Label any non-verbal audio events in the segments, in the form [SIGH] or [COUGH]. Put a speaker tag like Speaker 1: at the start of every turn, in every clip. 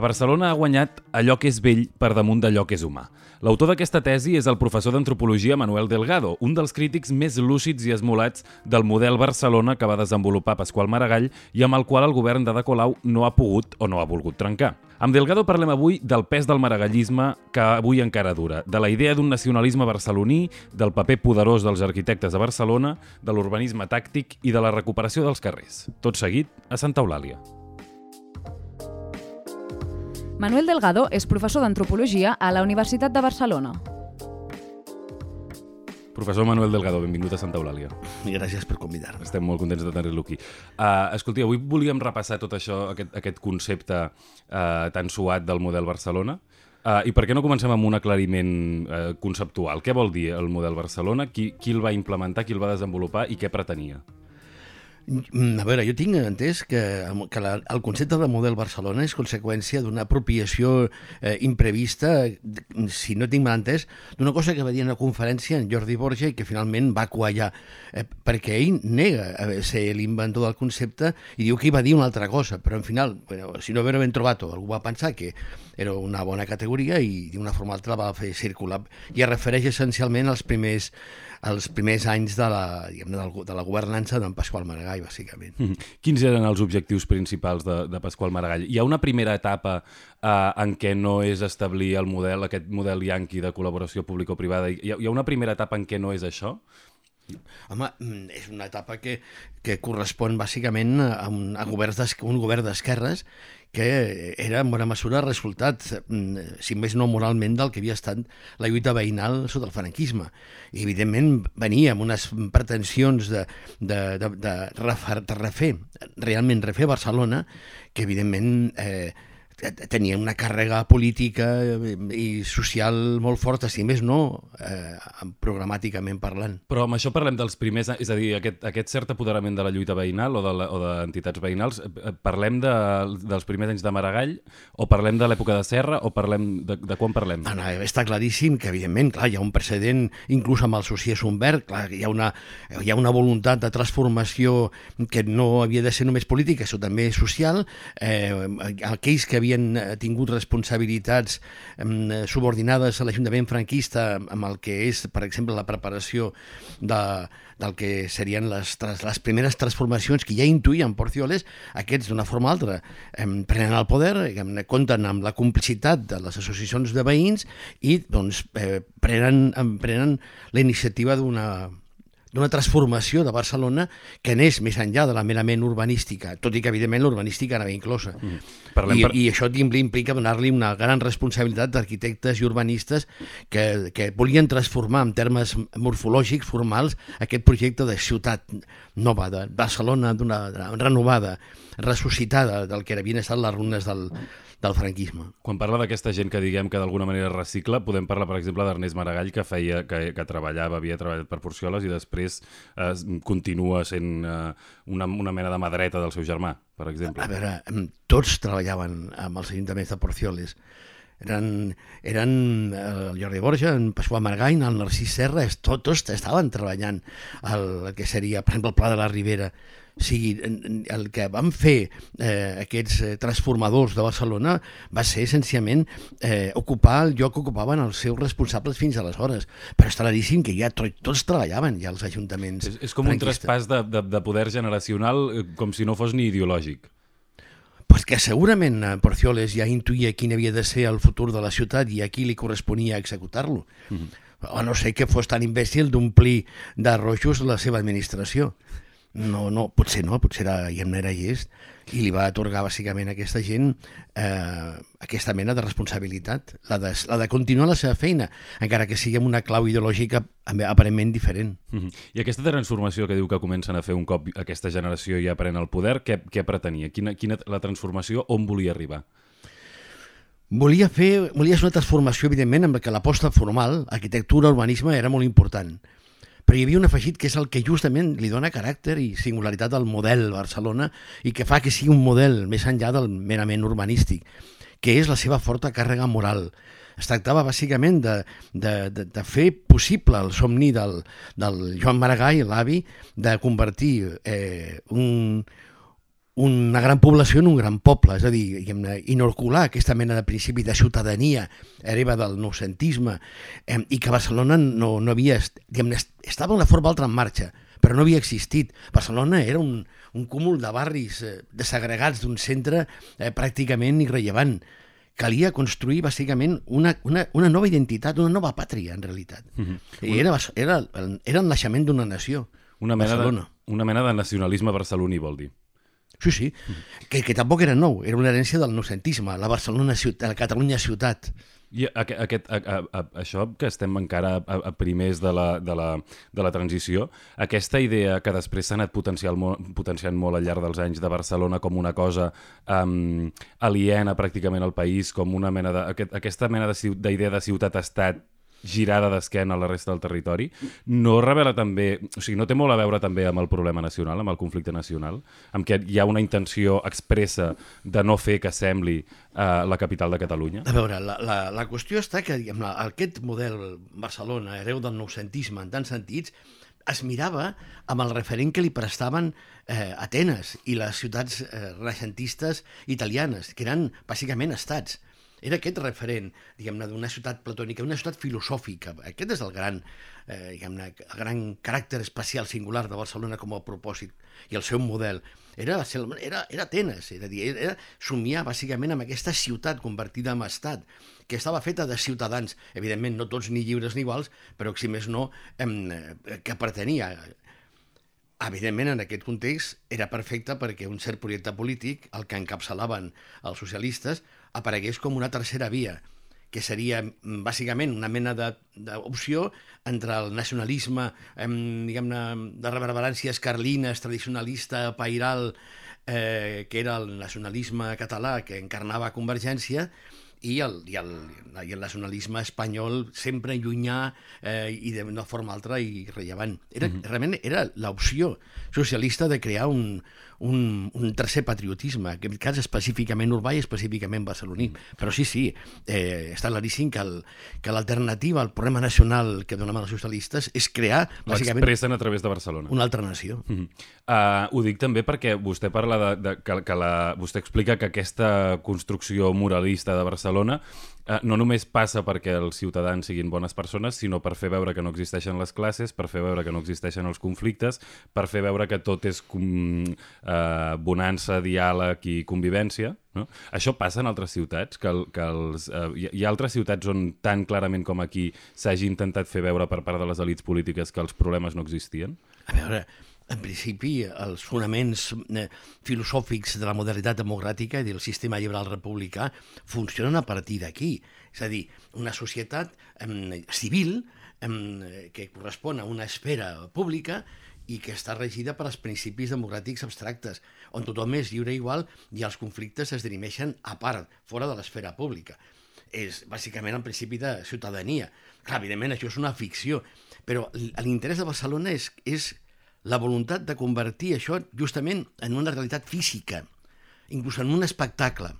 Speaker 1: A Barcelona ha guanyat allò que és vell per damunt d'allò que és humà. L'autor d'aquesta tesi és el professor d'antropologia Manuel Delgado, un dels crítics més lúcids i esmolats del model Barcelona que va desenvolupar Pasqual Maragall i amb el qual el govern de Colau no ha pogut o no ha volgut trencar. Amb Delgado parlem avui del pes del maragallisme que avui encara dura, de la idea d'un nacionalisme barceloní, del paper poderós dels arquitectes de Barcelona, de l'urbanisme tàctic i de la recuperació dels carrers. Tot seguit a Santa Eulàlia.
Speaker 2: Manuel Delgado és professor d'antropologia a la Universitat de Barcelona.
Speaker 1: Professor Manuel Delgado, benvingut a Santa Eulàlia. [LAUGHS]
Speaker 3: Gràcies per convidar-me.
Speaker 1: Estem molt contents de tenir-lo aquí. Uh, escolti, avui volíem repassar tot això, aquest, aquest concepte uh, tan suat del model Barcelona. Uh, I per què no comencem amb un aclariment uh, conceptual? Què vol dir el model Barcelona? Qui, qui el va implementar, qui el va desenvolupar i què pretenia?
Speaker 3: Mm, a veure, jo tinc entès que, que la, el concepte de model Barcelona és conseqüència d'una apropiació eh, imprevista, si no tinc mal entès, d'una cosa que va dir en una conferència en Jordi Borja i que finalment va quallar, eh, perquè ell nega ser l'inventor del concepte i diu que hi va dir una altra cosa, però en final, bueno, si no ben trobat algú va pensar que era una bona categoria i d'una forma altra va fer circular. I es refereix essencialment als primers els primers anys de la, de la governança d'en Pasqual Maragall, bàsicament. Mm
Speaker 1: -hmm. Quins eren els objectius principals de, de Pasqual Maragall? Hi ha una primera etapa eh, en què no és establir el model, aquest model yanqui de col·laboració público-privada? Hi, ha, hi ha una primera etapa en què no és això?
Speaker 3: Home, mm, és una etapa que, que correspon bàsicament a un, a governs un govern d'esquerres que era en bona mesura resultat, mm, si més no moralment, del que havia estat la lluita veïnal sota el franquisme. I, evidentment, venia amb unes pretensions de, de, de, de, refer, de refer, realment refer Barcelona, que, evidentment, eh, tenia una càrrega política i social molt forta, si més no, eh, programàticament parlant.
Speaker 1: Però amb això parlem dels primers, és a dir, aquest, aquest cert apoderament de la lluita veïnal o d'entitats de veïnals, eh, parlem de, dels primers anys de Maragall o parlem de l'època de Serra o parlem de, de quan parlem?
Speaker 3: No, no, està claríssim que, evidentment, clar, hi ha un precedent, inclús amb el Sociès Humbert, clar, hi ha, una, hi ha una voluntat de transformació que no havia de ser només política, sinó també social, eh, aquells que havien havien eh, tingut responsabilitats eh, subordinades a l'Ajuntament franquista amb el que és, per exemple, la preparació de, del que serien les, les primeres transformacions que ja intuïen Porcioles, aquests d'una forma o altra prenen el poder, compten amb la complicitat de les associacions de veïns i doncs, eh, prenen, prenen la iniciativa d'una d'una transformació de Barcelona que neix més enllà de la merament urbanística, tot i que evidentment l'urbanística anava inclosa. Mm. I, per... I això implica donar-li una gran responsabilitat d'arquitectes i urbanistes que, que volien transformar en termes morfològics, formals, aquest projecte de ciutat nova, de Barcelona d'una renovada, ressuscitada del que havien estat les runes del, del franquisme.
Speaker 1: Quan parla d'aquesta gent que diguem que d'alguna manera recicla, podem parlar, per exemple, d'Ernest Maragall, que feia que, que treballava, havia treballat per Porcioles i després eh, continua sent eh, una, una mena de mà dreta del seu germà, per exemple.
Speaker 3: A veure, tots treballaven amb els ajuntaments de Porcioles eren, eren el Jordi Borja, en Pasqual Margany, el Narcís Serra, tots, tots estaven treballant el que seria, per exemple, el Pla de la Ribera. O sigui, el que van fer eh, aquests eh, transformadors de Barcelona va ser essencialment eh, ocupar el lloc que ocupaven els seus responsables fins aleshores. Però està claríssim que ja tots treballaven ja als ajuntaments.
Speaker 1: És, és com franquistes. un traspàs de, de, de poder generacional eh, com si no fos ni ideològic.
Speaker 3: Pues que segurament eh, Porcioles ja intuïa quin havia de ser el futur de la ciutat i a qui li corresponia executar-lo. Mm -hmm. O no sé que fos tan imbècil d'omplir de rojos la seva administració. No, no, potser no, potser era, ja no era llest, i li va atorgar bàsicament a aquesta gent eh, aquesta mena de responsabilitat, la de, la de continuar la seva feina, encara que sigui amb una clau ideològica aparentment diferent.
Speaker 1: Mm -hmm. I aquesta transformació que diu que comencen a fer un cop aquesta generació ja pren el poder, què, què pretenia? Quina, quina la transformació, on volia arribar?
Speaker 3: Volia fer, volia fer una transformació, evidentment, amb què l'aposta formal, arquitectura, urbanisme, era molt important però hi havia un afegit que és el que justament li dona caràcter i singularitat al model Barcelona i que fa que sigui un model més enllà del merament urbanístic, que és la seva forta càrrega moral. Es tractava bàsicament de, de, de, de fer possible el somni del, del Joan Maragall, l'avi, de convertir eh, un, una gran població en un gran poble, és a dir, inocular aquesta mena de principi de ciutadania hereva del noucentisme eh, i que Barcelona no, no havia, diguem estava una forma altra en marxa, però no havia existit. Barcelona era un, un cúmul de barris eh, desagregats d'un centre eh, pràcticament irrellevant. Calia construir, bàsicament, una, una, una nova identitat, una nova pàtria, en realitat. Mm -hmm. I era, era, era el naixement d'una nació,
Speaker 1: una mena Barcelona. De, una mena de nacionalisme barceloní, vol dir.
Speaker 3: Sí, sí, que, que tampoc era nou, era una herència del noucentisme, la Barcelona ciutat, la Catalunya ciutat.
Speaker 1: I aquest, aquest, a, a, a, això que estem encara a, a primers de la, de, la, de la transició, aquesta idea que després s'ha anat potenciant molt, potenciant molt al llarg dels anys de Barcelona com una cosa um, aliena pràcticament al país, com una mena de, aquest, aquesta mena d'idea de, de ciutat-estat girada d'esquena a la resta del territori, no revela també, o sigui, no té molt a veure també amb el problema nacional, amb el conflicte nacional, amb què hi ha una intenció expressa de no fer que sembli uh, la capital de Catalunya?
Speaker 3: A veure, la, la, la qüestió està que diguem, aquest model Barcelona, hereu del noucentisme en tants sentits, es mirava amb el referent que li prestaven eh, Atenes i les ciutats eh, renaixentistes italianes, que eren bàsicament estats era aquest referent, diguem-ne, d'una ciutat platònica, una ciutat filosòfica. Aquest és el gran, eh, diguem-ne, el gran caràcter especial singular de Barcelona com a propòsit i el seu model. Era, era, era Atenes, era, dir, era somiar bàsicament amb aquesta ciutat convertida en estat, que estava feta de ciutadans, evidentment no tots ni lliures ni iguals, però si més no, eh, que pertanyia Evidentment, en aquest context, era perfecte perquè un cert projecte polític, el que encapçalaven els socialistes, aparegués com una tercera via, que seria mm, bàsicament una mena d'opció entre el nacionalisme eh, diguem-ne de reverberàncies carlines, tradicionalista, pairal, eh, que era el nacionalisme català que encarnava Convergència, i el, i el, i el nacionalisme espanyol sempre llunyà eh, i d'una forma altra i rellevant. Era, mm -hmm. Realment era l'opció socialista de crear un, un, un tercer patriotisme, en aquest cas específicament urbà i específicament barceloní. Però sí, sí, eh, està claríssim que, que l'alternativa al problema nacional que donem els socialistes és crear.
Speaker 1: L'expressen a través de Barcelona.
Speaker 3: Una altra nació. Mm
Speaker 1: -hmm. uh, ho dic també perquè vostè parla de, de que, que la, vostè explica que aquesta construcció moralista de Barcelona no només passa perquè els ciutadans siguin bones persones, sinó per fer veure que no existeixen les classes, per fer veure que no existeixen els conflictes, per fer veure que tot és com, eh, bonança, diàleg i convivència. No? Això passa en altres ciutats, que, que els, eh, hi ha altres ciutats on tan clarament com aquí s'hagi intentat fer veure per part de les elites polítiques que els problemes no existien?
Speaker 3: A veure, en principi, els fonaments eh, filosòfics de la modernitat democràtica i del sistema liberal republicà funcionen a partir d'aquí. És a dir, una societat eh, civil eh, que correspon a una esfera pública i que està regida per als principis democràtics abstractes, on tothom és lliure i igual i els conflictes es dirimeixen a part, fora de l'esfera pública. És bàsicament el principi de ciutadania. Clar, evidentment, això és una ficció, però l'interès de Barcelona és, és la voluntat de convertir això justament en una realitat física, inclús en un espectacle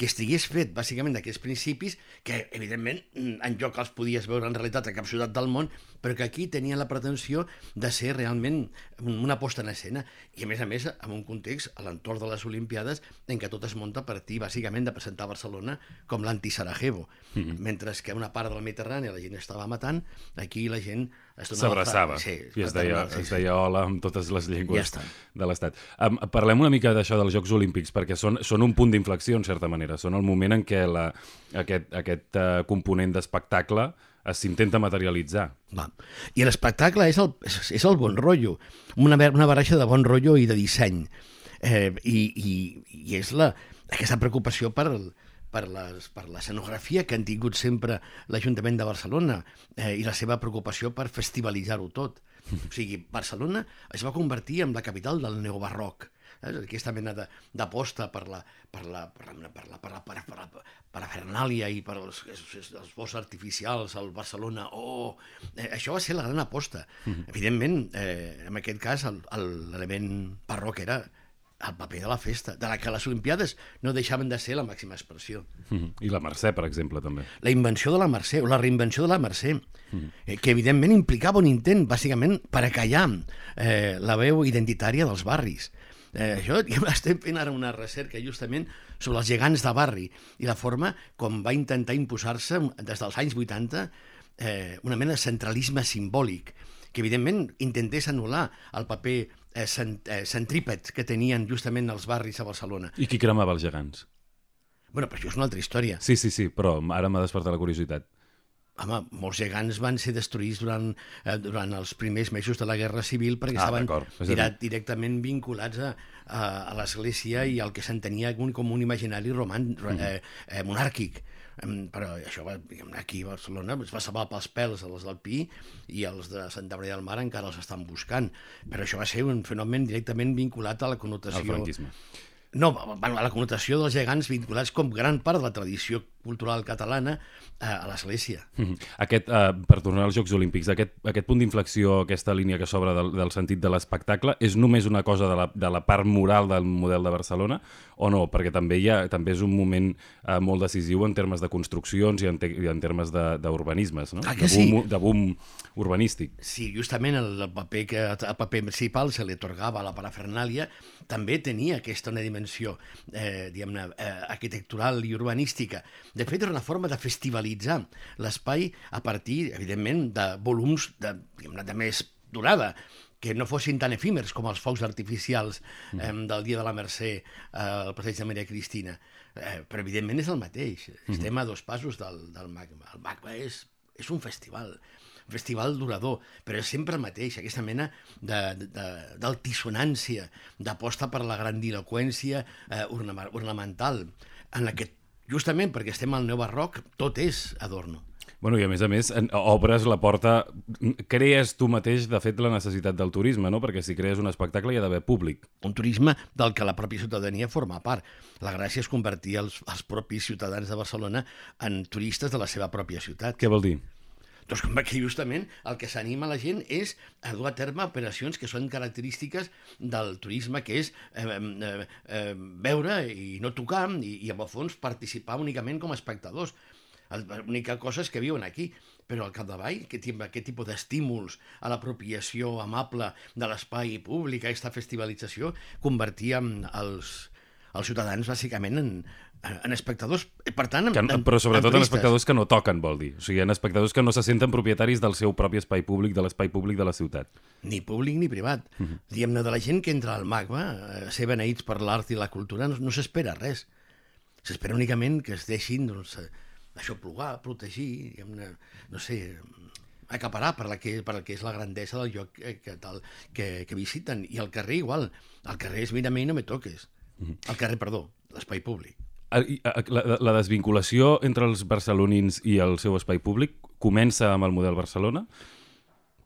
Speaker 3: que estigués fet bàsicament d'aquests principis que, evidentment, en lloc els podies veure en realitat a cap ciutat del món, però que aquí tenien la pretensió de ser realment una posta en escena. I, a més a més, en un context, a l'entorn de les Olimpiades, en què tot es munta a partir, bàsicament, de presentar Barcelona com l'anti-Sarajevo. Mm -hmm. Mentre que una part del Mediterrani la gent estava matant, aquí la gent
Speaker 1: S'abraçava sí, i es deia, sí, sí. es deia hola amb totes les llengües ja de l'Estat. Um, parlem una mica d'això dels Jocs Olímpics, perquè són, són un punt d'inflexió, en certa manera. Són el moment en què la, aquest, aquest uh, component d'espectacle s'intenta materialitzar.
Speaker 3: Va. I l'espectacle és, el, és, el bon rotllo, una, una barreja de bon rotllo i de disseny. Eh, i, i, I és la, aquesta preocupació per, el, per, les, per l'escenografia que han tingut sempre l'Ajuntament de Barcelona eh, i la seva preocupació per festivalitzar-ho tot. [LAUGHS] O sigui, Barcelona es va convertir en la capital del neobarroc. Eh? Aquesta mena d'aposta per la, per la, per la, per la, per la, per la, per la, per la Fernàlia i per els, els, els boscs artificials al Barcelona. Oh, eh, això va ser la gran aposta. Mm [LAUGHS] -hmm. Evidentment, eh, en aquest cas, l'element barroc era el paper de la festa, de la que les Olimpiades no deixaven de ser la màxima expressió.
Speaker 1: Mm [LAUGHS] -hmm. I la Mercè, per exemple, també.
Speaker 3: La invenció de la Mercè, o la reinvenció de la Mercè, mm -hmm. eh, que evidentment implicava un intent, bàsicament, per acallar eh, la veu identitària dels barris. Eh, [LAUGHS] jo estem fent ara una recerca justament sobre els gegants de barri i la forma com va intentar imposar-se des dels anys 80 eh, una mena de centralisme simbòlic que evidentment intentés anul·lar el paper eh, cent, eh, centrípet que tenien justament els barris a Barcelona.
Speaker 1: I qui cremava els gegants?
Speaker 3: Bueno, però això és una altra història.
Speaker 1: Sí, sí, sí, però ara m'ha despertat la curiositat.
Speaker 3: Home, molts gegants van ser destruïts durant, eh, durant els primers mesos de la Guerra Civil perquè
Speaker 1: Ah,
Speaker 3: estaven
Speaker 1: d'acord. És a dir-
Speaker 3: dirat, directament vinculats a, a, a l'Església i al que s'entenia com, un imaginari roman,
Speaker 1: Mhm.
Speaker 3: eh, eh, monàrquic. Però això va, diguem, aquí a Barcelona es va salvar pels pèls els del Pi i els de Santa Maria del Mar encara els estan buscant. Però això va ser un fenomen directament vinculat a la connotació...
Speaker 1: El franquisme.
Speaker 3: No, bueno, a la connotació dels gegants vinculats com gran part de la tradició cultural catalana eh, a l'Església.
Speaker 1: Mhm. Aquest, eh, per tornar als Jocs Olímpics, aquest, aquest punt d'inflexió, aquesta línia que s'obre del, del sentit de l'espectacle, és només una cosa de la, de la part moral del model de Barcelona o no? Perquè també hi ha, també és un moment eh, molt decisiu en termes de construccions i en, te, i en termes de- d'urbanismes, no?
Speaker 3: Que
Speaker 1: de, boom,
Speaker 3: sí.
Speaker 1: de boom urbanístic.
Speaker 3: Sí, justament el, el paper que el paper principal se li atorgava a la parafernàlia també tenia aquesta una dimensió eh, diguem-ne eh, arquitectural i urbanística. De fet, era una forma de festivalitzar l'espai a partir, evidentment, de volums de, de més durada que no fossin tan efímers com els focs artificials eh, del dia de la Mercè eh, al passeig de Maria Cristina. Eh, però, evidentment, és el mateix. Estem a dos passos del, del MACBA. El MACBA és, és un festival, festival durador, però és sempre el mateix, aquesta mena de- de- d'altisonància, d'aposta per la grandiloquència eh, ornamental, en la que, justament perquè estem al neobarroc, tot és adorno.
Speaker 1: Bueno, i a més a més, obres la porta... Crees tu mateix, de fet, la necessitat del turisme, no? Perquè si crees un espectacle hi ha d'haver públic.
Speaker 3: un turisme del que la pròpia ciutadania forma part. La gràcia és convertir els, els propis ciutadans de Barcelona en turistes de la seva pròpia ciutat.
Speaker 1: Què vol dir?
Speaker 3: Doncs com que justament el que s'anima la gent és a dur a terme operacions que són característiques del turisme, que és eh, eh, eh, veure i no tocar i, i en el fons participar únicament com a espectadors. L'única cosa és que viuen aquí, però al capdavall, tipus- aquest tipus d'estímuls a l'apropiació amable de l'espai públic, aquesta festivalització, convertia els, els ciutadans bàsicament en, en espectadors. Per tant, en,
Speaker 1: Que,
Speaker 3: en,
Speaker 1: però sobretot en
Speaker 3: turistes.
Speaker 1: espectadors que no toquen, vol dir. O sigui, en espectadors que no se senten propietaris del seu propi espai públic, de l'espai públic de la ciutat.
Speaker 3: ni públic ni privat. Uh -huh. Diguem-ne, de la gent que entra al MACBA, a ser beneïts per l'art i la cultura, no, no s'espera res. S'espera únicament que es deixin, doncs, eh, això plugar, protegir, diguem-ne, no sé, acaparar per la que, per la que és la grandesa del lloc que, que, tal, que, que visiten. I al carrer igual. Al carrer és mira-me i no me toques. Al carrer, perdó, l'espai públic.
Speaker 1: La, la desvinculació entre els barcelonins i el seu espai públic comença amb el model Barcelona?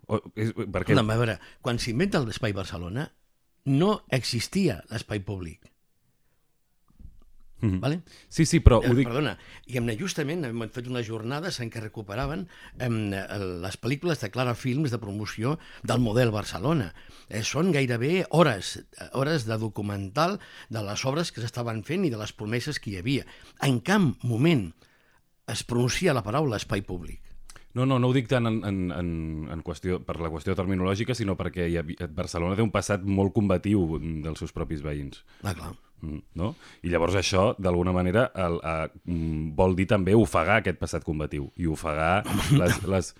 Speaker 1: O, és, perquè...
Speaker 3: No, a veure, quan s'inventa l'espai Barcelona, no existia l'espai públic.
Speaker 1: Mhm.
Speaker 3: Vale?
Speaker 1: Sí, sí, però
Speaker 3: Eh,
Speaker 1: ho dic...
Speaker 3: Perdona, i hem justament hem fet unes jornades en què recuperaven em, les pel·lícules de Clara Films de promoció del model Barcelona. Eh, són gairebé hores, eh, hores de documental de les obres que s'estaven fent i de les promeses que hi havia. En cap moment es pronuncia la paraula espai públic.
Speaker 1: No, no, no ho dic tant en, en, en, en qüestió, per la qüestió terminològica, sinó perquè hi ha, Barcelona té un passat molt combatiu dels seus propis veïns.
Speaker 3: Ah, clar.
Speaker 1: Mm, no? I llavors això, d'alguna manera, el, a, mm, vol dir també ofegar aquest passat combatiu i ofegar [LAUGHS] les, les...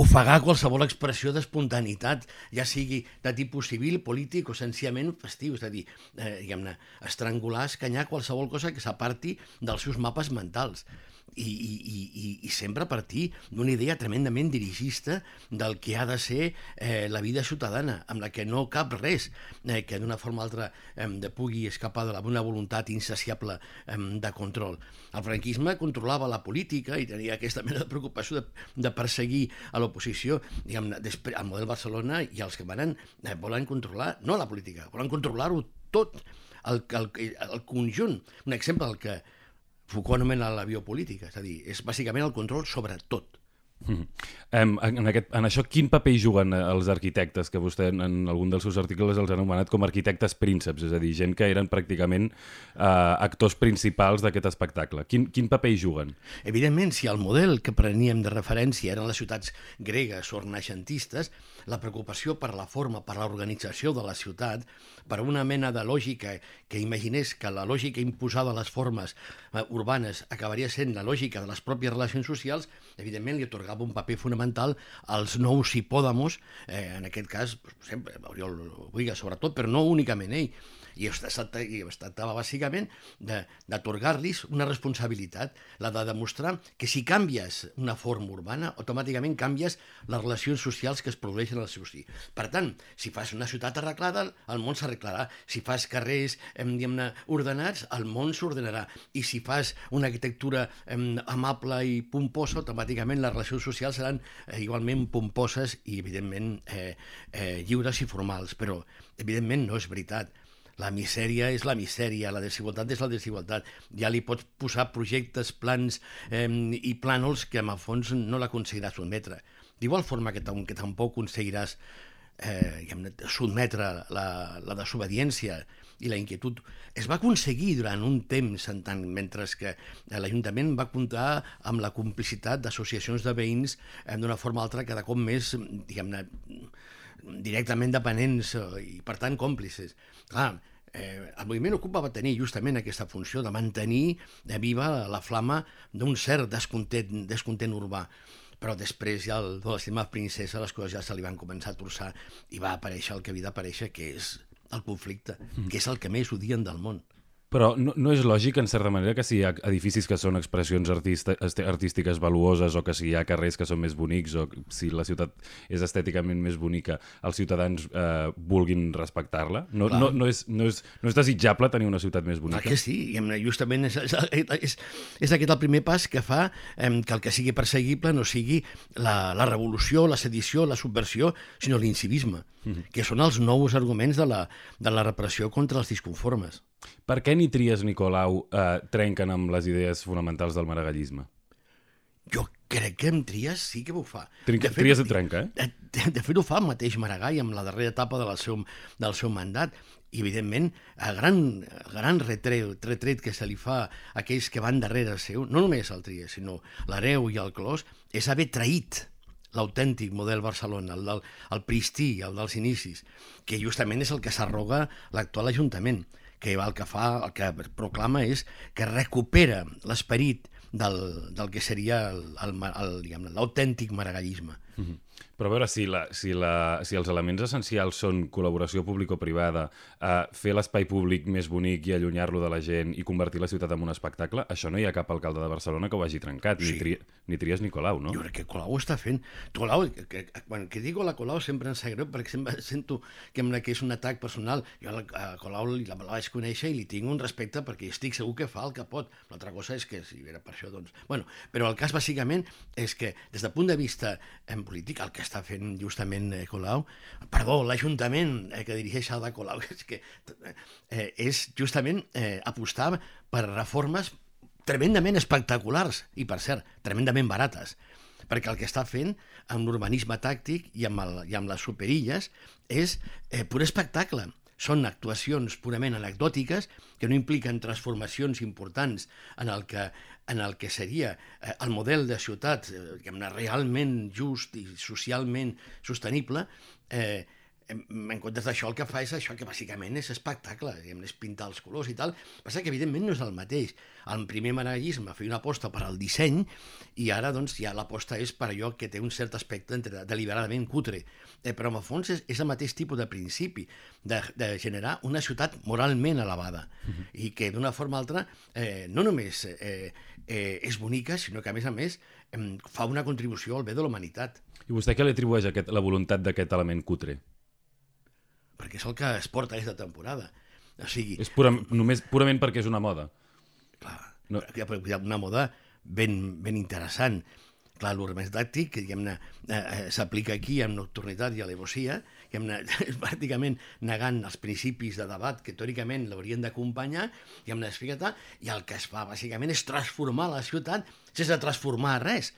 Speaker 3: ofegar qualsevol expressió d'espontaneïtat, ja sigui de tipus civil, polític o senzillament festiu, és a dir, eh, diguem-ne, estrangular, escanyar qualsevol cosa que s'aparti dels seus mapes mentals. I, i, i, i- sempre a partir d'una idea tremendament dirigista del que ha de ser eh, la vida ciutadana, amb la que no cap res eh, que d'una forma o altra eh, de pugui escapar de la, una voluntat insaciable eh, de control. El franquisme controlava la política i tenia aquesta [LAUGHS] mena de preocupació de, de perseguir a l'oposició. Diguem-ne, el model Barcelona i els que manen eh, volen controlar, no la política, volen controlar-ho tot, el, el, el conjunt. Un exemple, el que Foucault anomena la biopolítica, és a dir, és bàsicament el control sobre tot.
Speaker 1: Mm. Um, en, aquest, en això, quin paper hi juguen eh, els arquitectes, que vostè en, en algun dels seus articles els ha anomenat com arquitectes prínceps, és a dir, gent que eren pràcticament uh, actors principals d'aquest espectacle. Quin, quin paper hi juguen?
Speaker 3: Evidentment, si el model que preníem de referència eren les ciutats gregues o renaixentistes, la preocupació per la forma, per l'organització de la ciutat, per una mena de lògica que imaginés que la lògica imposada a les formes uh, urbanes acabaria sent la lògica de les pròpies relacions socials, evidentment li atorgava un paper fonamental als nous hipòdamos, eh, en aquest cas, sempre, Oriol Buiga sobretot, però no únicament ell, es, i es tractava bàsicament d'atorgar-los una responsabilitat, la de demostrar que si canvies una forma urbana, automàticament canvies les relacions socials que es produeixen al seu sí. Per tant, si fas una ciutat arreglada, el món s'arreglarà. Si fas carrers diguem-ne ordenats, el món s'ordenarà. I si fas una arquitectura em, amable i pomposa, automàticament les relacions socials seran eh, igualment pomposes i, evidentment, eh, eh, lliures i formals. Però, evidentment, no és veritat la misèria és la misèria, la desigualtat és la desigualtat. Ja li pots posar projectes, plans eh, i plànols que en el fons no l'aconseguiràs sotmetre. D'igual forma que, que tampoc aconseguiràs eh, sotmetre la, la desobediència i la inquietud. Es va aconseguir durant un temps, en tant, mentre que l'Ajuntament va comptar amb la complicitat d'associacions de veïns eh, d'una forma o altra cada cop més, diguem-ne, directament dependents eh, i, per tant, còmplices. Clar, eh, el moviment Ocupa va tenir justament aquesta funció de mantenir de viva la flama d'un cert descontent, descontent urbà però després ja el de l'estima princesa les coses ja se li van començar a torçar i va aparèixer el que havia d'aparèixer, que és el conflicte, mm. que és el que més odien del món.
Speaker 1: Però no, no és lògic, en certa manera, que si hi ha edificis que són expressions artista, artístiques valuoses o que si hi ha carrers que són més bonics o si la ciutat és estèticament més bonica, els ciutadans eh, vulguin respectar-la? No, no, no, és, no, és, no és desitjable tenir una ciutat més bonica?
Speaker 3: Clar que sí, justament és, és, és, és aquest el primer pas que fa eh, que el que sigui perseguible no sigui la, la revolució, la sedició, la subversió, sinó l'incivisme, mm -hmm. que són els nous arguments de la, de la repressió contra els disconformes.
Speaker 1: Per què ni Trias ni Colau eh, trenquen amb les idees fonamentals del maragallisme?
Speaker 3: Jo crec que amb Trias sí que ho fa.
Speaker 1: Trinca, de fet, Trias et trenca, eh?
Speaker 3: De, de fet, ho fa el mateix Maragall amb la darrera etapa del seu, del seu mandat. I, evidentment, el gran, el gran retret, retret que se li fa a aquells que van darrere seu, no només el Trias, sinó l'Areu i el Clos, és haver traït l'autèntic model Barcelona, el, del, el pristí, el dels inicis, que justament és el que s'arroga l'actual Ajuntament que el que fa, el que proclama és que recupera l'esperit del, del que seria l'autèntic maragallisme. Mm -hmm.
Speaker 1: Però a veure, si, la, si, la, si els elements essencials són col·laboració público-privada, eh, fer l'espai públic més bonic i allunyar-lo de la gent i convertir la ciutat en un espectacle, això no hi ha cap alcalde de Barcelona que ho hagi trencat, sí. ni, tri, ni Trias ni Colau, no?
Speaker 3: Jo crec que Colau ho està fent. Colau, que, que, quan que digo la Colau sempre em sap greu perquè sempre sento que, que és un atac personal. Jo a, a Colau la, la vaig conèixer i li tinc un respecte perquè estic segur que fa el que pot. L'altra cosa és que si era per això, doncs... Bueno, però el cas bàsicament és que des del punt de vista en polític el que està fent justament eh, Colau, perdó, l'Ajuntament eh, que dirigeix Ada Colau, [LAUGHS] és que eh, és justament eh, apostar per reformes tremendament espectaculars i, per cert, tremendament barates perquè el que està fent amb l'urbanisme tàctic i amb, el, i amb les superilles és eh, pur espectacle són actuacions purament anecdòtiques que no impliquen transformacions importants en el que, en el que seria eh, el model de ciutat eh, realment just i socialment sostenible, eh, en comptes d'això el que fa és això que bàsicament és espectacle, diguem, és pintar els colors i tal. Passa que evidentment no és el mateix. El primer maragallisme feia una aposta per al disseny i ara doncs ja l'aposta és per allò que té un cert aspecte entre, deliberadament cutre. Eh, però en el fons és, és el mateix tipus de principi de, de generar una ciutat moralment elevada uh. -huh. i que d'una forma o altra eh, no només eh, eh, és bonica, sinó que a més a més eh, fa una contribució al bé de la humanitat.
Speaker 1: I vostè què li atribueix aquest, la voluntat d'aquest element cutre?
Speaker 3: Perquè és el que es porta aquesta temporada. O sigui...
Speaker 1: És pura, només, purament perquè és una moda.
Speaker 3: Clar, no. hi ha una moda ben, ben interessant. Clar, l'urbanisme tàctic, diguem-ne, eh, eh, s'aplica aquí amb nocturnitat i alevosia, diguem-ne, [LAUGHS] pràcticament negant els principis de debat que teòricament l'haurien d'acompanyar, diguem-ne, i el que es fa, bàsicament, és transformar la ciutat sense transformar res.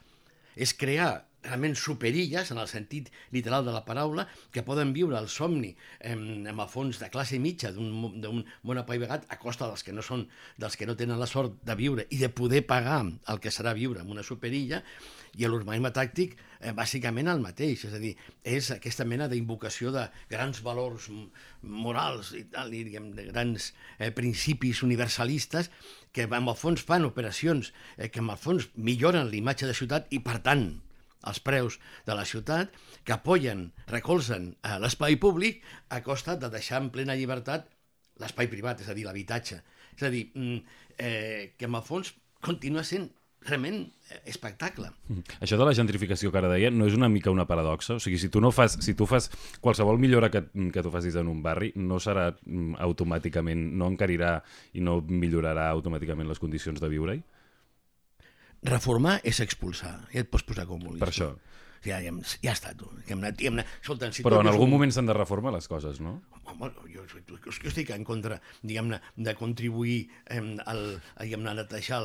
Speaker 3: És crear realment superilles, en el sentit literal de la paraula, que poden viure el somni eh, amb el fons de classe mitja d'un món apaivagat a costa dels que no són dels que no tenen la sort de viure i de poder pagar el que serà viure amb una superilla, i l'urbanisme tàctic eh, bàsicament el mateix, és a dir, és aquesta mena d'invocació de grans valors morals i tal, i diguem, de grans eh, principis universalistes que en el fons fan operacions eh, que en el fons milloren l'imatge de ciutat i per tant els preus de la ciutat, que apoyen, recolzen eh, l'espai públic a costa de deixar en plena llibertat l'espai privat, és a dir, l'habitatge. És a dir, mm, eh, que en el fons continua sent realment eh, espectacle.
Speaker 1: Mm. Això de la gentrificació que ara deia no és una mica una paradoxa? O sigui, si tu no fas, si tu fas qualsevol millora que, que tu facis en un barri, no serà mm, automàticament, no encarirà i no millorarà automàticament les condicions de viure-hi?
Speaker 3: Reformar és expulsar, ja et pots posar com vulguis.
Speaker 1: Per això.
Speaker 3: Ja, ja, ja està, tu. Ja hem anat, ja hem anat. Escolta,
Speaker 1: si Però en algun un... moment s'han de reformar les coses, no?
Speaker 3: Home, jo, jo, jo estic en contra, diguem-ne, de contribuir eh, al, a netejar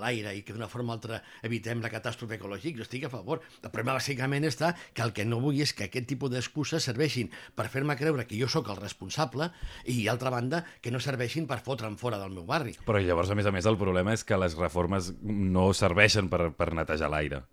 Speaker 3: l'aire i que d'una forma o altra evitem la catàstrofe ecològica. Jo estic a favor. El problema bàsicament està que el que no vull és que aquest tipus d'excuses serveixin per fer-me creure que jo sóc el responsable i, altra banda, que no serveixin per fotre'm fora del meu barri.
Speaker 1: Però llavors, a més a més, el problema és que les reformes no serveixen per, per netejar l'aire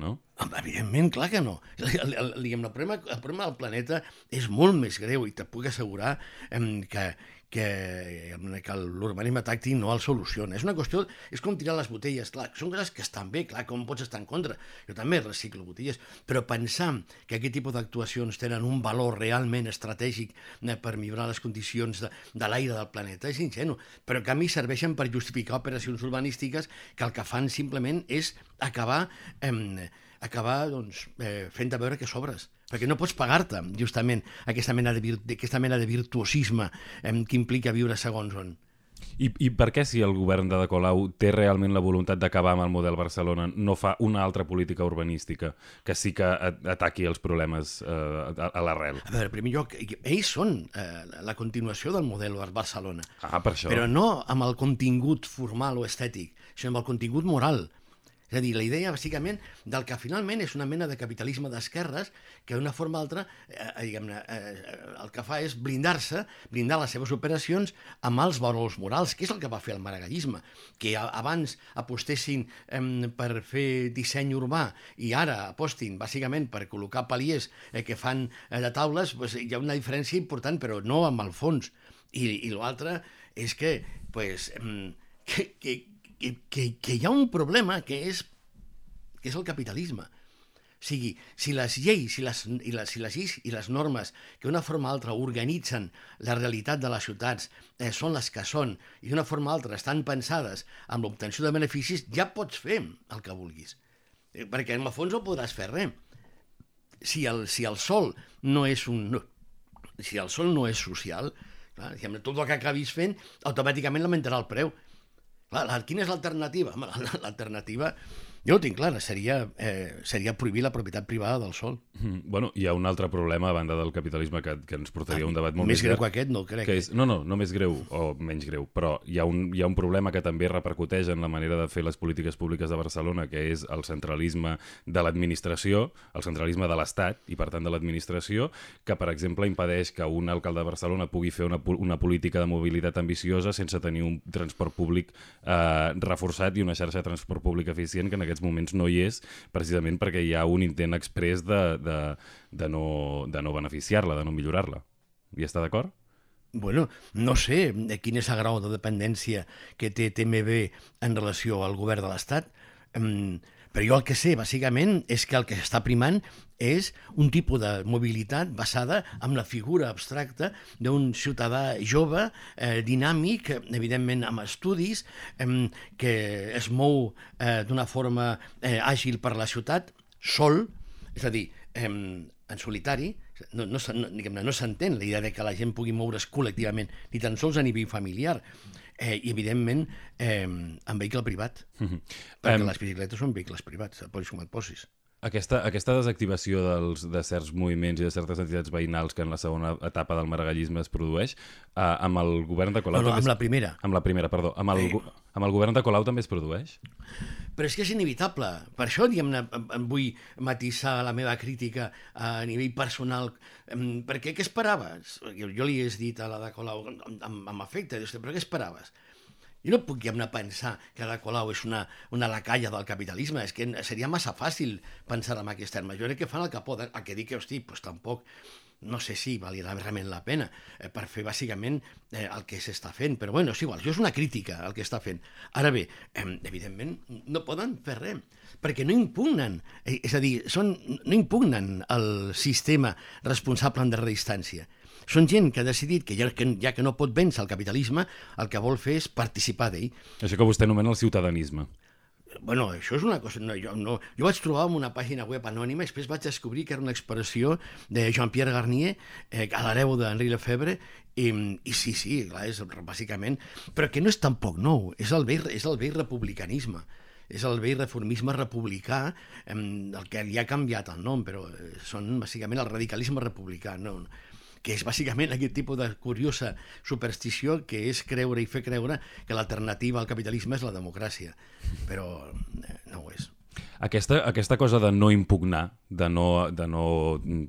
Speaker 1: no?
Speaker 3: Evidentment, clar que no. El, el, el, el, problema, el problema del planeta és molt més greu i te puc assegurar eh, que, que, que l'urbanisme tàctic no el soluciona. És una qüestió, és com tirar les botelles, clar, són coses que estan bé, clar, com pots estar en contra. Jo també reciclo botelles, però pensar que aquest tipus d'actuacions tenen un valor realment estratègic eh, per millorar les condicions de, de l'aire del planeta és ingenu, però a mi serveixen per justificar operacions urbanístiques que el que fan simplement és acabar, eh, acabar doncs, eh, fent veure que sobres perquè no pots pagar-te justament aquesta mena de, aquesta mena de virtuosisme eh, que implica viure segons on.
Speaker 1: I, I per què si el govern de De Colau té realment la voluntat d'acabar amb el model Barcelona no fa una altra política urbanística que sí que ataqui els problemes eh, a, a l'arrel?
Speaker 3: A veure, en primer lloc, ells són eh, la continuació del model Barcelona.
Speaker 1: Ah, per això.
Speaker 3: Però no amb el contingut formal o estètic, sinó amb el contingut moral. És a dir, la idea, bàsicament, del que finalment és una mena de capitalisme d'esquerres que d'una forma o altra, eh, diguem-ne, eh, el que fa és blindar-se, blindar les seves operacions amb els valors morals, que és el que va fer el maragallisme, que abans apostessin eh, per fer disseny urbà i ara apostin, bàsicament, per col·locar paliers eh, que fan eh, de taules, pues, hi ha una diferència important, però no amb el fons. I, i l'altre és que, pues, que, que, que, que, que hi ha un problema que és, que és el capitalisme. O sigui, si les lleis, si les, i les, si les lleis i les normes que d'una forma o altra organitzen la realitat de les ciutats eh, són les que són i d'una forma o altra estan pensades amb l'obtenció de beneficis, ja pots fer el que vulguis. Eh, perquè en el fons no podràs fer res. Si el, si el sol no és un... No, si el sol no és social, clar, tot el que acabis fent automàticament l'augmentarà el preu. Clar, quina és l'alternativa? L'alternativa jo ho tinc clar, seria, eh, seria prohibir la propietat privada del sol.
Speaker 1: Mm, bueno, hi ha un altre problema a banda del capitalisme que, que ens portaria ah, un debat molt més,
Speaker 3: més greu que aquest, no crec.
Speaker 1: Que és, no, no, no més greu o menys greu, però hi ha, un, hi ha un problema que també repercuteix en la manera de fer les polítiques públiques de Barcelona, que és el centralisme de l'administració, el centralisme de l'Estat i, per tant, de l'administració, que, per exemple, impedeix que un alcalde de Barcelona pugui fer una, una política de mobilitat ambiciosa sense tenir un transport públic eh, reforçat i una xarxa de transport públic eficient que en aquests moments no hi és, precisament perquè hi ha un intent express de, de, de no, de no beneficiar-la, de no millorar-la. Hi està d'acord?
Speaker 3: Bueno, no sé quin és el grau de dependència que té TMB en relació al govern de l'Estat. Um, però jo el que sé, bàsicament, és que el que està primant és un tipus de mobilitat basada en la figura abstracta d'un ciutadà jove, eh, dinàmic, evidentment amb estudis, eh, que es mou eh, d'una forma eh, àgil per la ciutat, sol, és a dir, eh, en solitari, no, no, no, no s'entén la idea de que la gent pugui moure's col·lectivament, ni tan sols a nivell familiar eh, i evidentment eh, en vehicle privat, mm -hmm. perquè um... les bicicletes són vehicles privats, et posis com et posis.
Speaker 1: Aquesta, aquesta desactivació dels, de certs moviments i de certes entitats veïnals que en la segona etapa del maragallisme es produeix, eh, amb el govern de Colau...
Speaker 3: No, no, amb
Speaker 1: es-
Speaker 3: la primera.
Speaker 1: Amb la primera, perdó. Amb el, gu- amb el govern de Colau també es produeix?
Speaker 3: Però és que és inevitable. Per això, diguem-ne, em- vull matisar la meva crítica a nivell personal. Perquè què esperaves? Jo, jo li he dit a la de Colau amb, amb, amb afecte, però què esperaves? Jo no puc diguem-ne pensar que la Colau és una, una lacalla del capitalisme, és que seria massa fàcil pensar en aquests termes. Jo crec que fan el que poden, el que dic hosti, doncs tampoc, no sé si valia realment la pena eh, per fer bàsicament eh, el que s'està fent, però bueno, és igual, això és una crítica al que està fent. Ara bé, eh, evidentment, no poden fer res, perquè no impugnen, eh, és a dir, són, no impugnen el sistema responsable en darrera instància. Són gent que ha decidit que ja, que ja que no pot vèncer el capitalisme, el que vol fer és participar d'ell.
Speaker 1: Això que vostè anomena el ciutadanisme.
Speaker 3: Bueno, això és una cosa... No, jo, no, jo vaig trobar en una pàgina web anònima i després vaig descobrir que era una expressió de Jean-Pierre Garnier, eh, a l'hereu d'Henri Lefebvre, i, i sí, sí, clar, és bàsicament... Però que no és tampoc nou, és el vell, és el vell republicanisme és el vell reformisme republicà, el que li ha canviat el nom, però eh, són bàsicament el radicalisme republicà, no? Que és bàsicament aquest tipus de curiosa superstició que és creure i fer creure que l'alternativa al capitalisme és la democràcia, però eh, no ho és.
Speaker 1: Aquesta, aquesta cosa de no impugnar, de no, de no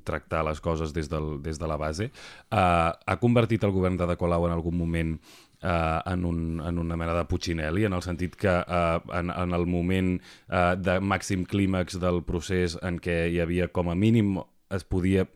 Speaker 1: tractar les coses des, del, des de la base, eh, ha convertit el govern de De Colau en algun moment eh, en, un, en una mena de Puccinelli, en el sentit que eh, en, en el moment eh, de màxim clímax del procés en què hi havia com a mínim es podia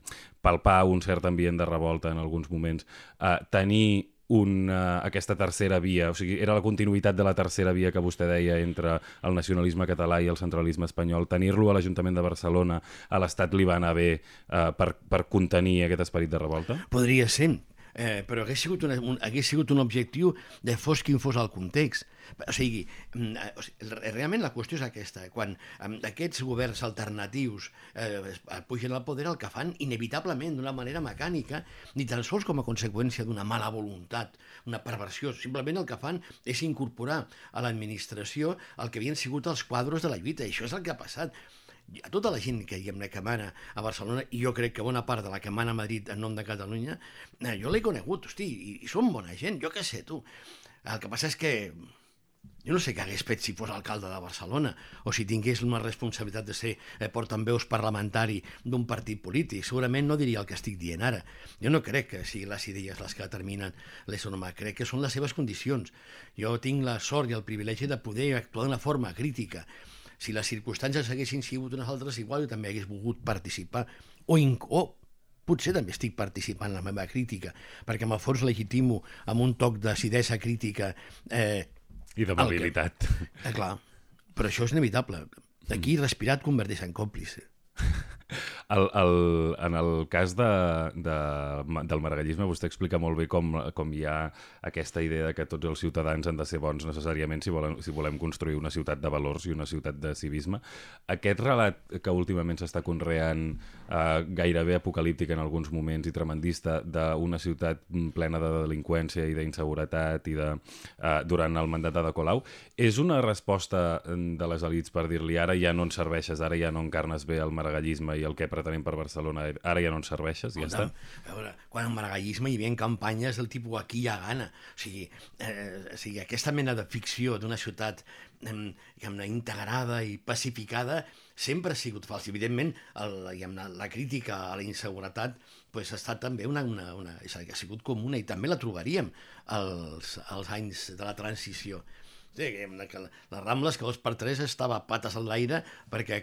Speaker 1: palpar un cert ambient de revolta en alguns moments, eh, tenir una, aquesta tercera via, o sigui, era la continuïtat de la tercera via que vostè deia entre el nacionalisme català i el centralisme espanyol, tenir-lo a l'Ajuntament de Barcelona, a l'Estat li va anar bé eh, per, per contenir aquest esperit de revolta?
Speaker 3: Podria ser, eh, però hagués sigut, una, un, hagués sigut un objectiu de fos quin fos el context. O sigui, mm, eh, realment la qüestió és aquesta. Quan eh, aquests governs alternatius eh, pugen al poder, el que fan inevitablement, d'una manera mecànica, ni tan sols com a conseqüència d'una mala voluntat, una perversió, simplement el que fan és incorporar a l'administració el que havien sigut els quadros de la lluita, i això és el que ha passat a tota la gent que, diguem que mana a Barcelona, i jo crec que bona part de la que mana a Madrid en nom de Catalunya, eh, jo l'he conegut, hosti, i, i són bona gent, jo què sé, tu. El que passa és que jo no sé què hagués fet si fos alcalde de Barcelona o si tingués una responsabilitat de ser eh, portaveus parlamentari d'un partit polític. Segurament no diria el que estic dient ara. Jo no crec que siguin les idees les que determinen l'ésser crec que són les seves condicions. Jo tinc la sort i el privilegi de poder actuar d'una forma crítica. Si les circumstàncies haguessin sigut unes altres, igual jo també hagués volgut participar o, o potser també estic participant en la meva crítica, perquè amb el fons legitimo amb un toc d'acidesa crítica eh,
Speaker 1: I de
Speaker 3: El que-. Eh, clar, però això és inevitable. Aquí respirat converteix en còmplice.
Speaker 1: El, el, en el cas de, de, del maragallisme, vostè explica molt bé com, com hi ha aquesta idea de que tots els ciutadans han de ser bons necessàriament si, volen, si volem construir una ciutat de valors i una ciutat de civisme. Aquest relat que últimament s'està conreant eh, gairebé apocalíptic en alguns moments i tremendista d'una ciutat plena de delinqüència i d'inseguretat i de, eh, durant el mandat de Colau, és una resposta de les elites per dir-li ara ja no ens serveixes, ara ja no encarnes bé el maragallisme i el que pretenem per Barcelona, ara ja no ens serveixes, ja està.
Speaker 3: A veure, quan en maragallisme hi havia campanyes del tipus aquí hi ha gana. O sigui, eh, o sigui aquesta mena de ficció d'una ciutat eh, integrada i pacificada sempre ha sigut fals. Evidentment, el, diguem-ne, la crítica a la inseguretat pues, ha estat també una, una, una, ha sigut comuna i també la trobaríem als, als anys de la transició. Sí, que la- les Rambles, que dos per tres estava pates en l'aire perquè,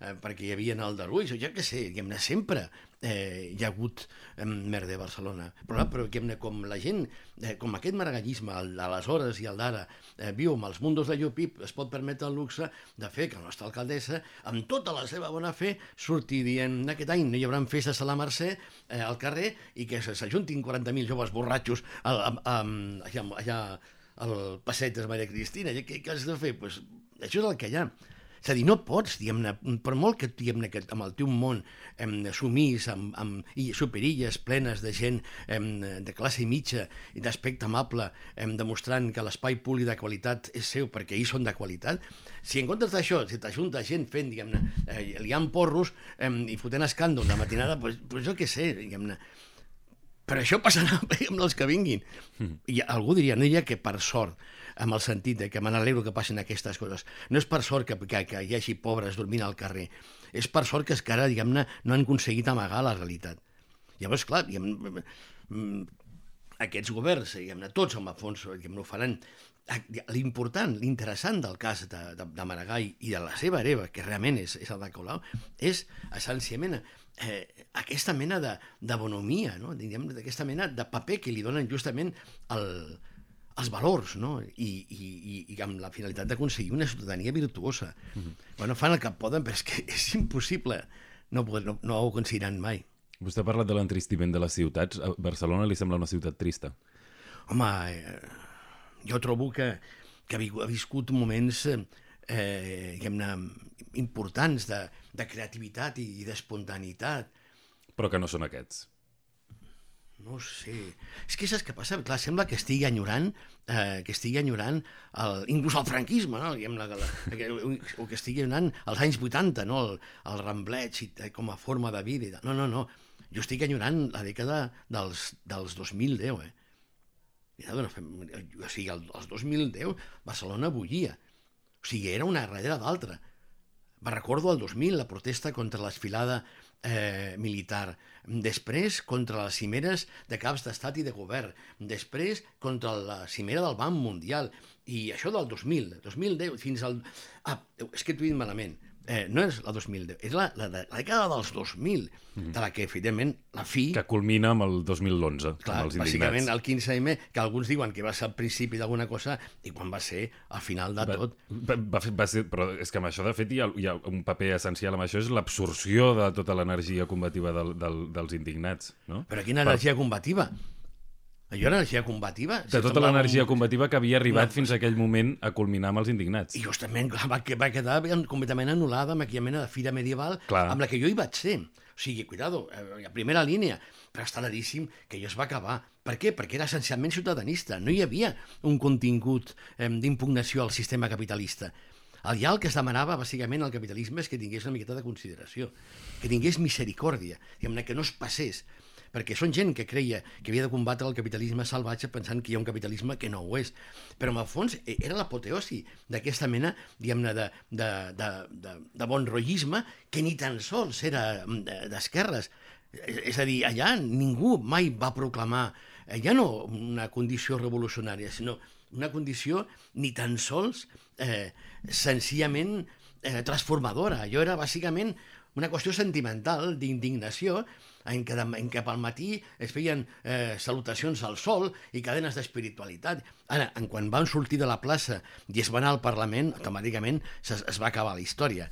Speaker 3: eh, perquè hi havia el o jo què sé, diguem-ne, sempre eh, hi ha hagut eh, merda a Barcelona. Però, però diguem-ne, com la gent, eh, com aquest maragallisme, d'aleshores i el d'ara, eh, viu amb els mundos de Llopip, es pot permetre el luxe de fer que la nostra alcaldessa, amb tota la seva bona fe, surti dient aquest any no hi haurà festes a la Mercè eh, al carrer i que s'ajuntin 40.000 joves borratxos a, a, a, allà, allà al passeig de Maria Cristina. I Què, què has de fer? Pues, això és el que hi ha. És a dir, no pots, diguem-ne, per molt que, diguem que amb el teu món em, sumís amb, amb superilles plenes de gent em, de classe mitja i d'aspecte amable, em, demostrant que l'espai públic de qualitat és seu perquè ells són de qualitat, si en comptes d'això, si t'ajunta gent fent, diguem-ne, eh, liant porros em, i fotent escàndol de matinada, pues, pues jo què sé, diguem-ne, però això passarà [LAUGHS] amb els que vinguin. Mm. I algú diria, no ha que per sort, amb el sentit de que me n'alegro que passin aquestes coses. No és per sort que, que, que hi hagi pobres dormint al carrer. És per sort que encara, diguem-ne, no han aconseguit amagar la realitat. Llavors, clar, diguem, mm, aquests governs, diguem-ne, tots, amb el fons, diguem ho faran. L'important, l'interessant del cas de, de, de Maragall i de la seva hereva, que realment és, és el de Colau, és essencialment eh, aquesta mena de, de bonomia, no? d'aquesta mena de paper que li donen justament el, els valors, no? I, i, i, i amb la finalitat d'aconseguir una ciutadania virtuosa. Mm -hmm. bueno, fan el que poden, però és que [LAUGHS] és impossible. No, no, no ho aconseguiran mai.
Speaker 1: Vostè ha parlat de l'entristiment de les ciutats. A Barcelona li sembla una ciutat trista?
Speaker 3: Home, eh, jo trobo que, que ha viscut moments eh, diguem-ne importants de, de creativitat i, i d'espontaneïtat.
Speaker 1: Però que no són aquests.
Speaker 3: No sé. És que saps què passa? Clar, sembla que estigui enyorant, eh, que estigui enyorant el, inclús el franquisme, no? Diguem la, la, o que estigui enyorant els anys 80, no? El, el rambleig i, eh, com a forma de vida. No, no, no. Jo estic enyorant la dècada dels, dels 2010, eh? Ja, o sigui, el, els 2010 Barcelona bullia. O sigui, era una darrere d'altra. Me recordo el 2000, la protesta contra l'esfilada eh, militar. Després, contra les cimeres de caps d'estat i de govern. Després, contra la cimera del Banc Mundial. I això del 2000, 2010, fins al... Ah, és que t'ho he dit malament eh, no és la 2010, és la, la, la dècada dels 2000, mm. de la que, evidentment, la fi...
Speaker 1: Que culmina amb el 2011,
Speaker 3: Clar, amb els indignats. bàsicament el 15M, que alguns diuen que va ser el principi d'alguna cosa, i quan va ser al final de va, tot.
Speaker 1: Va, va, va ser, però és que amb això, de fet, hi ha, hi ha un paper essencial amb això, és l'absorció de tota l'energia combativa del, del, dels indignats, no?
Speaker 3: Però quina energia per... combativa? Allò era energia combativa.
Speaker 1: De tota l'energia un... combativa que havia arribat no, fins a aquell moment a culminar amb els indignats.
Speaker 3: I justament clar, va, va quedar completament anul·lada amb aquella mena de fira medieval clar. amb la que jo hi vaig ser. O sigui, cuidado, eh, a primera línia, però està claríssim que allò es va acabar. Per què? Perquè era essencialment ciutadanista. No hi havia un contingut eh, d'impugnació al sistema capitalista. Allà el que es demanava, bàsicament, al capitalisme és que tingués una miqueta de consideració, que tingués misericòrdia, que no es passés perquè són gent que creia que havia de combatre el capitalisme salvatge pensant que hi ha un capitalisme que no ho és. Però, en el fons, e, era l'apoteosi d'aquesta mena, diguem-ne, de, de, de, de, de bon rollisme que ni tan sols era mm, d'esquerres. És a dir, allà ningú mai va proclamar eh, ja no una condició revolucionària, sinó una condició ni tan sols eh, senzillament eh, transformadora. Allò era bàsicament una qüestió sentimental, d'indignació, en què, en què pel matí es feien eh, salutacions al sol i cadenes d'espiritualitat. Ara, en quan van sortir de la plaça i es van anar al Parlament, automàticament es, es va acabar la història.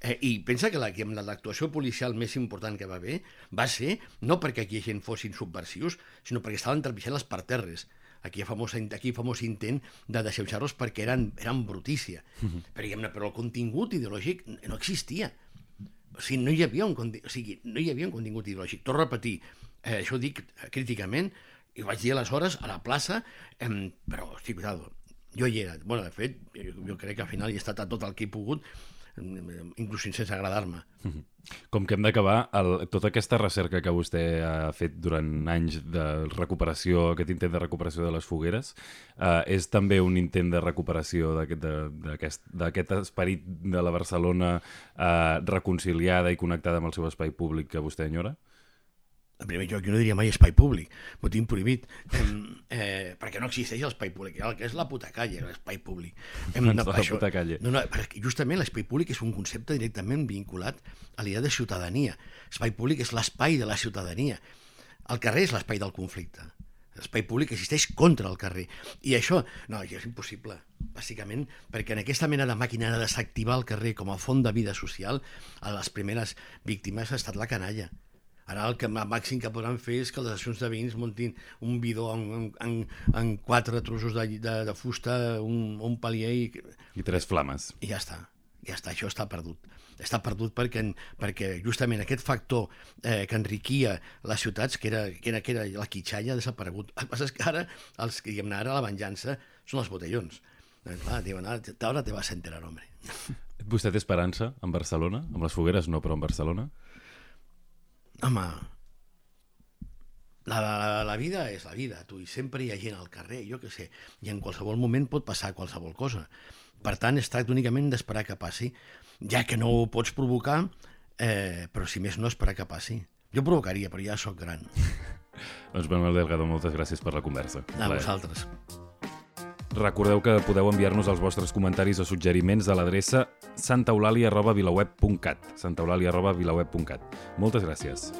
Speaker 3: Eh, I pensa que l'actuació policial més important que va haver va ser no perquè aquí gent fossin subversius, sinó perquè estaven trepitjant les parterres aquí hi ha famós, aquí famós intent de deixeujar-los perquè eren, eren brutícia. Uh -huh. però, però el contingut ideològic no existia. O sigui, no hi havia un, o sigui, no hi havia un contingut ideològic. A repetir, eh, això ho dic críticament, i ho vaig dir aleshores a la plaça, eh, però, hosti, cuidado, jo hi era. bueno, de fet, jo, crec que al final he estat a tot el que he pogut, inclús sense agradar-me. [LAUGHS]
Speaker 1: Com que hem d'acabar, tota aquesta recerca que vostè ha fet durant anys de recuperació, aquest intent de recuperació de les fogueres, eh, és també un intent de recuperació d'aquest esperit de la Barcelona eh, reconciliada i connectada amb el seu espai públic que vostè enyora?
Speaker 3: En primer lloc, jo no diria mai espai públic, m'ho tinc prohibit, eh, eh, perquè no existeix l'espai públic, el que és la puta calle, l'espai públic.
Speaker 1: Hem, no, la això, puta calle.
Speaker 3: No, no, perquè justament l'espai públic és un concepte directament vinculat a l'idea de ciutadania. L'espai públic és l'espai de la ciutadania. El carrer és l'espai del conflicte. L'espai públic existeix contra el carrer. I això, no, això és impossible, bàsicament, perquè en aquesta mena de màquina de desactivar el carrer com a font de vida social, a les primeres víctimes ha estat la canalla. Ara el que màxim que podran fer és que les associacions de veïns muntin un bidó en, en, en, en quatre trossos de, de, de fusta, un, un palier i...
Speaker 1: I tres flames.
Speaker 3: I ja està. ja està, això està perdut. Està perdut perquè, perquè justament aquest factor eh, que enriquia les ciutats, que era, que era, que era la quitxalla, ha desaparegut. El que passa és que ara, els diguem ara la venjança són els botellons. Eh, clar, diuen, ara, ara te vas a enterar, hombre.
Speaker 1: Vostè té esperança en Barcelona? Amb les fogueres no, però en Barcelona?
Speaker 3: Home, la, la, la vida és la vida, tu, i sempre hi ha gent al carrer, jo què sé, i en qualsevol moment pot passar qualsevol cosa. Per tant, es tracta únicament d'esperar que passi, ja que no ho pots provocar, eh, però si més no, esperar que passi. Jo provocaria, però ja sóc gran. [LAUGHS]
Speaker 1: doncs Manuel Delgado, moltes gràcies per la conversa.
Speaker 3: A vosaltres.
Speaker 1: Recordeu que podeu enviar-nos els vostres comentaris o suggeriments a l'adreça santaeulàlia.vilaweb.cat santaeulàlia.vilaweb.cat Moltes gràcies.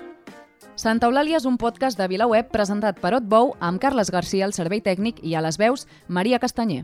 Speaker 2: Santa Eulàlia és un podcast de VilaWeb presentat per Otbou amb Carles Garcia al servei tècnic i a les veus Maria Castanyer.